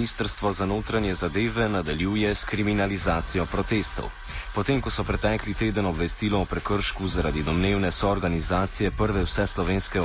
Ministrstvo za notranje zadeve nadaljuje s kriminalizacijo protestov. Potem, ko so pretekli teden obvestilo o prekršku zaradi domnevne soorganizacije prve vseslovenske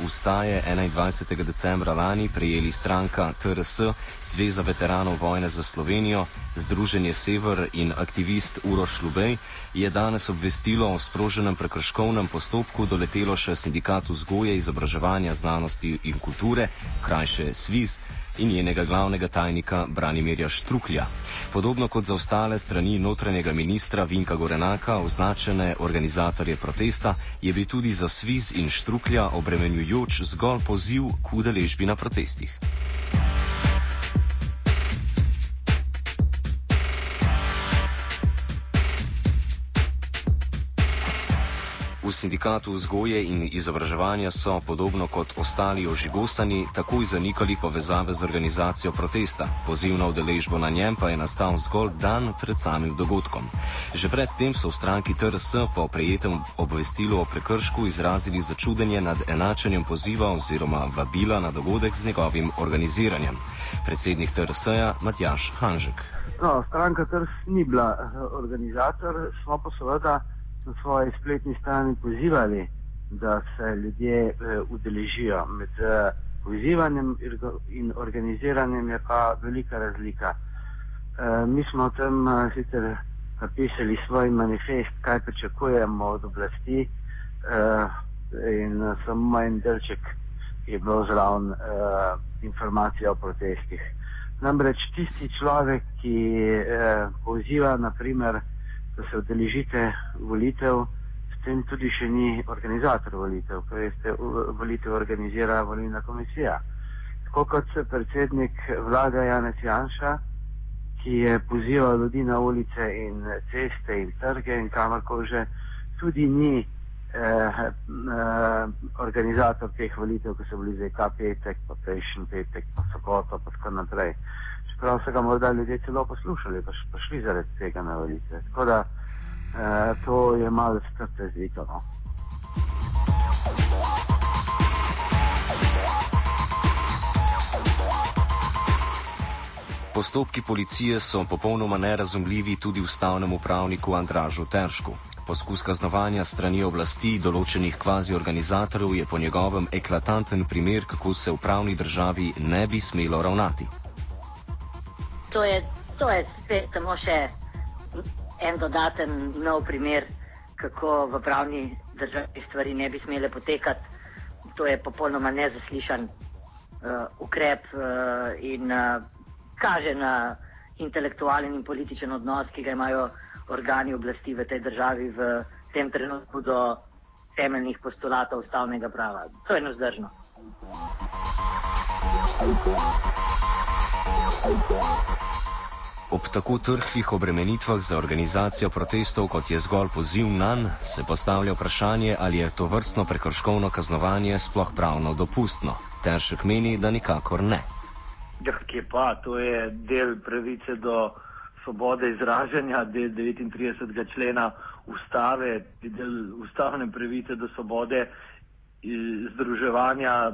ustaje 21. decembra lani prejeli stranka TRS, Zveza veteranov vojne za Slovenijo, Združenje Sever in aktivist Uroš Lubej, je danes obvestilo o sproženem prekrškovnem postopku doletelo še sindikat vzgoje, izobraževanja, znanosti in kulture, krajše SVIZ in njenega glavnega tajnika Branimirja Štruklja. Podobno kot za ostale strani notranjega ministra Vinka Gorenaka, označene organizatorje protesta, je bil tudi za Sviz in Štruklja obremenjujoč zgolj poziv k udeležbi na protestih. Sindikatu vzgoje in izobraževanja so, podobno kot ostali ožigosani, takoj zanikali povezave z organizacijo protesta. Poziv na udeležbo na njem pa je nastal zgolj dan pred samim dogodkom. Že predtem so v stranki TRS po prejetem obvestilu o prekršku izrazili začudenje nad enačenjem poziva oziroma vabila na dogodek z njegovim organiziranjem. Predsednik TRS-ja Matjaš Hanžek. No, stranka TRS ni bila eh, organizator, smo pa seveda na svoji spletni strani pozivali, da se ljudje uh, udeležijo. Med uh, pozivanjem in organiziranjem je pa velika razlika. Uh, mi smo tam uh, sicer napisali svoj manifest, kaj pričakujemo od oblasti, uh, in uh, samo en delček je bil zraven uh, informacija o protestih. Namreč tisti človek, ki uh, poziva, naprimer, da se odeležite volitev, s tem tudi še ni organizator volitev, ker veste, volitev organizira volilna komisija. Tako kot se predsednik vlade Janez Janša, ki je pozival ljudi na ulice in ceste in trge in kamorkoli že, tudi ni eh, eh, organizator teh volitev, ki so bili zdaj ta petek, pa prejšnji petek, pa soboto, pa tako naprej čeprav so ga morda ljudje celo poslušali, pa še prišli zaradi tega na volitve. Tako da eh, to je malo skrte zvito. No. Postopki policije so popolnoma nerazumljivi tudi ustavnemu pravniku Andražu Teršku. Poskus kaznovanja strani oblasti določenih kvazi organizatorjev je po njegovem eklatanten primer, kako se v pravni državi ne bi smelo ravnati to je, to je spet samo še en dodaten nov primer, kako v pravni državi stvari ne bi smele potekati. To je popolnoma nezaslišan uh, ukrep uh, in uh, kaže na intelektualen in političen odnos, ki ga imajo organi oblasti v tej državi v tem trenutku do temeljnih postulatov ustavnega prava. To je nezdržno. Thank you. Ob tako trhlih obremenitvah za organizacijo protestov, kot je zgolj poziv na nj, se postavlja vprašanje, ali je to vrstno prekrškovno kaznovanje sploh pravno dopustno. Težek meni, da nikakor ne. Ja, kje pa, to je del pravice do svobode izražanja, del 39. člena ustave, del ustavne pravice do svobode združevanja.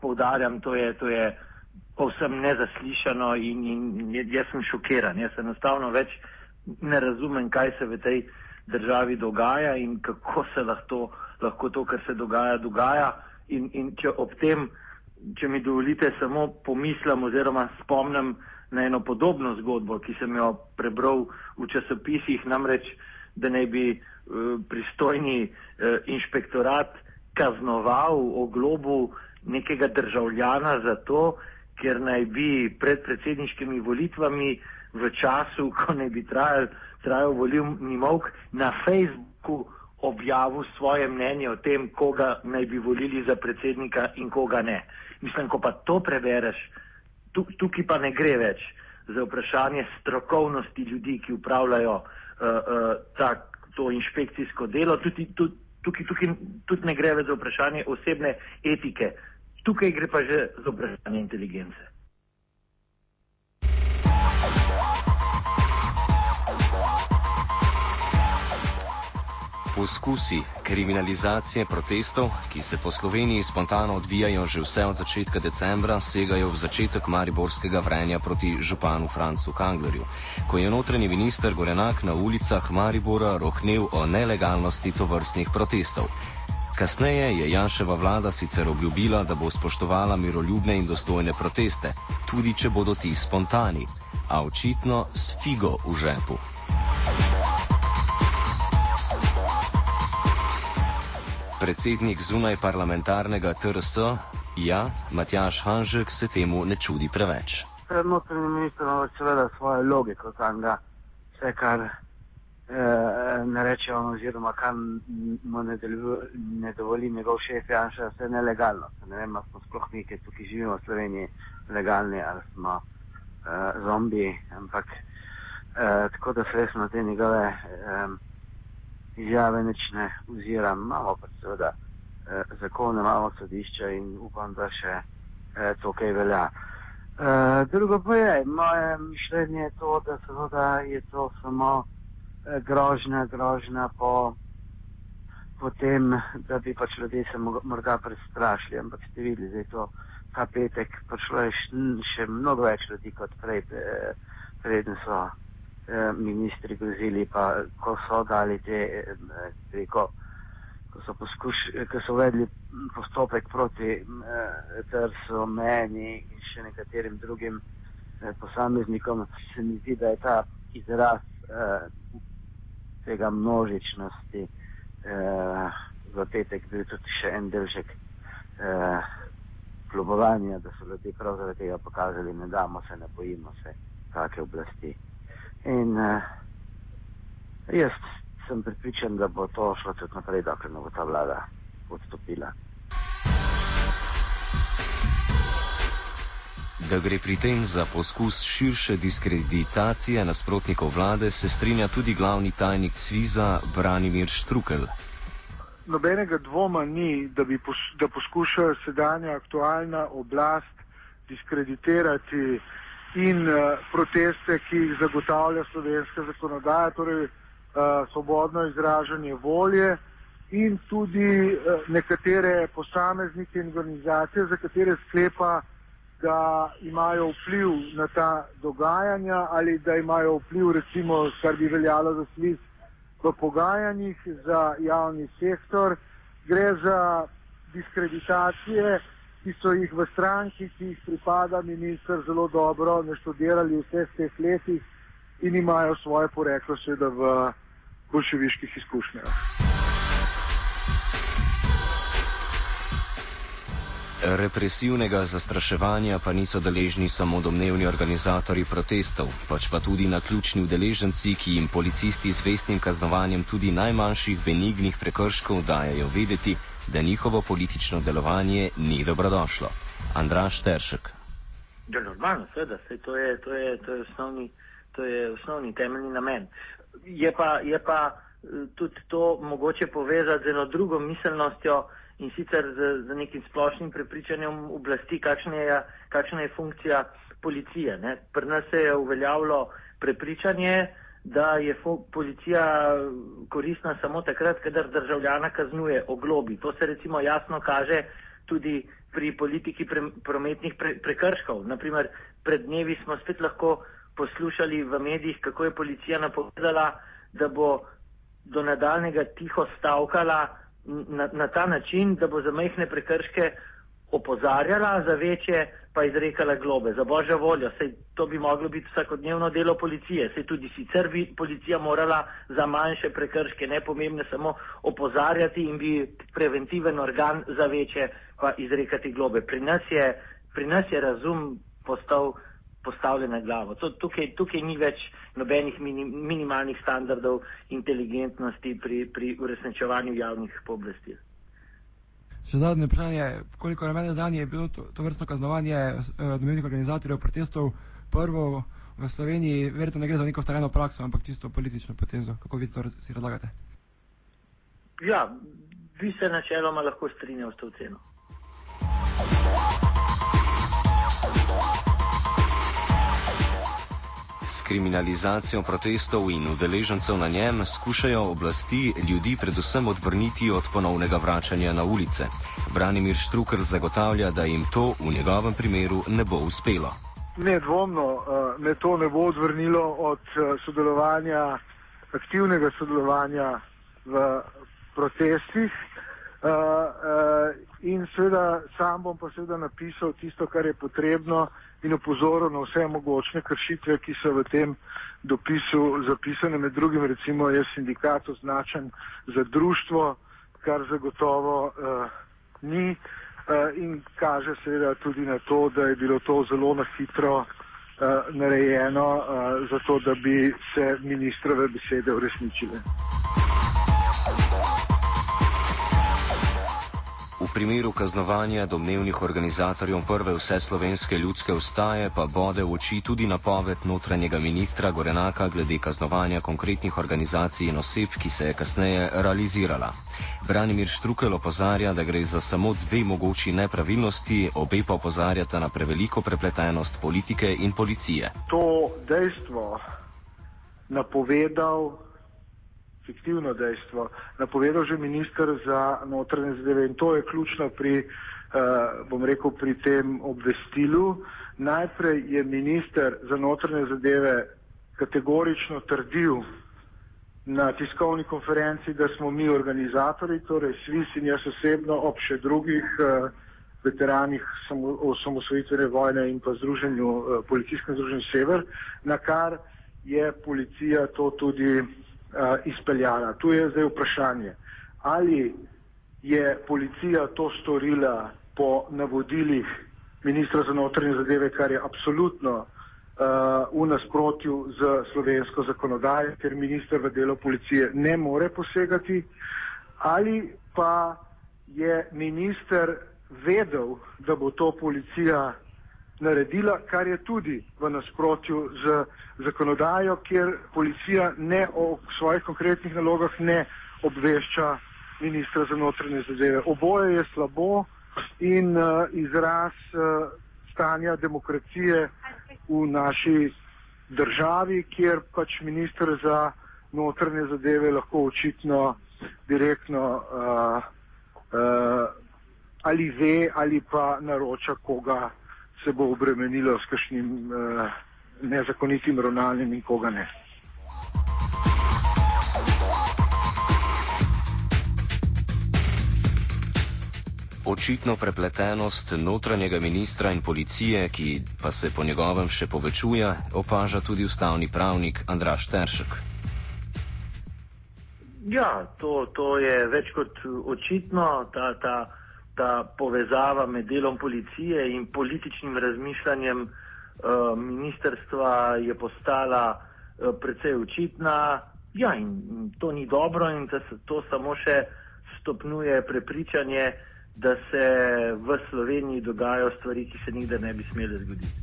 Poudarjam, to je. To je povsem nezaslišano in, in jaz sem šokiran. Jaz enostavno več ne razumem, kaj se v tej državi dogaja in kako se lahko, lahko to, kar se dogaja, dogaja. In, in če ob tem, če mi dovolite, samo pomislim oziroma spomnim na eno podobno zgodbo, ki sem jo prebral v časopisih, namreč, da naj bi uh, pristojni uh, inšpektorat kaznoval o globu nekega državljana za to, ker naj bi pred predsedniškimi volitvami v času, ko naj bi trajal, trajal volilni mok, na Facebooku objavil svoje mnenje o tem, koga naj bi volili za predsednika in koga ne. Mislim, ko pa to prebereš, tukaj pa ne gre več za vprašanje strokovnosti ljudi, ki upravljajo uh, uh, tak, to inšpekcijsko delo, tudi, tudi, tukaj, tukaj tudi ne gre več za vprašanje osebne etike. Tukaj gre pa že za vprašanje inteligence. Poskusi kriminalizacije protestov, ki se po Sloveniji spontano odvijajo že vse od začetka decembra, segajo v začetek mariborskega vrenja proti županu Francu Kanglerju, ko je notranji minister Gorenak na ulicah Maribora rohnel o nelegalnosti tovrstnih protestov. Kasneje je Janševa vlada sicer obljubila, da bo spoštovala miroljubne in dostojne proteste, tudi če bodo ti spontani, a očitno s figo v žepu. Predsednik zunaj parlamentarnega TRS, ja, Matjaš Hanžek, se temu ne čudi preveč. Notranji minister ima seveda svojo logiko, tam ga vse, kar ne reče on, oziroma kar mu ne, ne dovoli njegov šef Janša, vse nelegalno. Ne vem, ali smo sploh mi, ki tukaj živimo v Sloveniji, legalni ali smo eh, zombi, ampak eh, tako da se res na te njegove. Eh, izjave nič ne oziram. Imamo pa seveda eh, zakone, imamo sodišča in upam, da še eh, to kaj velja. Eh, drugo pa je, moje mišljenje je to, da seveda je to samo eh, grožnja, grožnja po, po tem, da bi pač ljudje se morda prestrašili, ampak ste videli, da je to ta petek prišlo je še mnogo več ljudi kot prej, eh, preden so. Eh, ministri grozili, pa ko so dali te, eh, preko, ko so, poskuš, ko so vedli postopek proti eh, TRS-u, meni in še nekaterim drugim posameznikom, se mi zdi, da je ta izraz tega množičnosti v petek bil tudi še en delček klubovanja, da so ljudje prav zaradi tega pokazali, ne damo se, ne bojimo se take oblasti. In uh, jaz sem pripričan, da bo to šlo tudi naprej, dokler ne bo ta vlada odstopila. Da gre pri tem za poskus širše diskreditacije nasprotnikov vlade, se strinja tudi glavni tajnik Sviza Branimir Štrukel. Nobenega dvoma ni, da pos, da poskuša sedanja aktualna oblast diskreditirati in uh, proteste, ki jih zagotavlja slovenska zakonodaja, torej uh, svobodno izražanje volje in tudi uh, nekatere posameznike in organizacije, za katere sklepa, da imajo vpliv na ta dogajanja ali da imajo vpliv, recimo, kar bi veljalo za svis v pogajanjih za javni sektor. Gre za diskreditacije, ki so jih v stranki, ki jih pripada minister, zelo dobro naštudirali v vseh teh letih in imajo svoje poreklo seveda v bolševiških izkušnjah. Represivnega zastraševanja pa niso deležni samo domnevni organizatori protestov, pač pa tudi na ključni udeleženci, ki jim policisti z vestnim kaznovanjem tudi najmanjših benignih prekrškov dajo vedeti, da njihovo politično delovanje ni dobrodošlo. Andraš Teršek. Ja, normalno, seveda, to je, to, je, to, je osnovni, to je osnovni temeljni namen. Je pa, je pa eh, tudi to mogoče povezati z eno drugo miselnostjo in sicer z, z nekim splošnim prepričanjem oblasti, kakšna je, kakšna je funkcija policije. Ne. Pri nas se je uveljavilo prepričanje, da je policija koristna samo takrat, kadar državljana kaznuje oglobi. To se recimo jasno kaže tudi pri politiki pre, prometnih pre, prekrškov. Naprimer, pred dnevi smo spet lahko poslušali v medijih, kako je policija napovedala, da bo do nadaljnega tiho stavkala na, na ta način, da bo za majhne prekrške opozarjala, za večje pa izrekala globe. Za božjo voljo, sej to bi moglo biti vsakodnevno delo policije, sej tudi sicer bi policija morala za manjše prekrške, nepomembne, samo opozarjati in bi preventiven organ za večje pa izrekati globe. Pri nas je, pri nas je razum postal postavljen na glavo. To, tukaj, tukaj ni več nobenih minim, minimalnih standardov inteligentnosti pri, pri uresničevanju javnih pooblastil. Še zadnje vprašanje, koliko je meni znanje bilo to, to vrstno kaznovanje eh, domovnih organizatorjev protestov prvo v Sloveniji, verjetno ne gre za neko starejno prakso, ampak čisto politično potezo. Kako vi to si razlagate? Ja, bi se načeloma lahko strinjal s to ceno. Kriminalizacijo protestov in udeležencev na njem skušajo oblasti ljudi predvsem odvrniti od ponovnega vračanja na ulice. Branimir Štrukr zagotavlja, da jim to v njegovem primeru ne bo uspelo. Nedvomno me to ne bo odvrnilo od sodelovanja, aktivnega sodelovanja v protestih. Uh, uh, seveda sam bom pa seveda napisal tisto, kar je potrebno in opozoril na vse mogočne kršitve, ki so v tem dopisu zapisane. Med drugim recimo je sindikat označen za društvo, kar zagotovo uh, ni uh, in kaže seveda tudi na to, da je bilo to zelo na hitro uh, narejeno, uh, zato da bi se ministrove besede uresničile. Primeru kaznovanja domnevnih organizatorjev prve vse slovenske ljudske ustaje pa bode v oči tudi napoved notranjega ministra Gorenaka glede kaznovanja konkretnih organizacij in oseb, ki se je kasneje realizirala. Branimir Štrukel opozarja, da gre za samo dve mogoči nepravilnosti, obe pa opozarjata na preveliko prepletenost politike in policije. To dejstvo napovedal fiktivno dejstvo, napovedal že ministr za notranje zadeve in to je ključno pri, uh, bom rekel, pri tem obvestilu. Najprej je minister za notranje zadeve kategorično trdil na tiskovni konferenci, da smo mi organizatori, torej SVIS in jaz osebno ob še drugih uh, veteranih samo, osamosvojitvene vojne in pa združenju, uh, policijskem združenju Sever, na kar je policija to tudi izpeljana. Tu je zdaj vprašanje, ali je policija to storila po navodilih ministra za notranje zadeve, kar je absolutno uh, v nasprotju z slovensko zakonodajo, ker minister v delo policije ne more posegati, ali pa je minister vedel, da bo to policija naredila, kar je tudi v nasprotju z zakonodajo, kjer policija ne o svojih konkretnih nalogah ne obvešča ministra za notranje zadeve. Oboje je slabo in uh, izraz uh, stanja demokracije v naši državi, kjer pač ministr za notranje zadeve lahko očitno direktno uh, uh, ali ve ali pa naroča koga se bo obremenilo s kakšnim uh, nezakonitim ravnanjem in koga ne. Očitno prepletenost notranjega ministra in policije, ki pa se po njegovem še povečuje, opaža tudi ustavni pravnik Andraš Teršek. Ja, to, to je več kot očitno. Ta, ta, ta povezava med delom policije in političnim razmišljanjem uh, ministerstva je postala uh, precej očitna. Ja, in to ni dobro, in da se to samo še stopnjuje prepričanje, da se v Sloveniji dogajajo stvari, ki se nikdar ne bi smele zgoditi.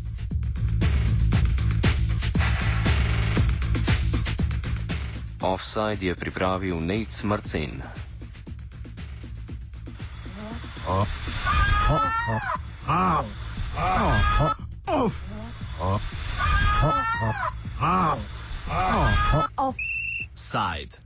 Offside je pripravil Nate Marcin. Offside.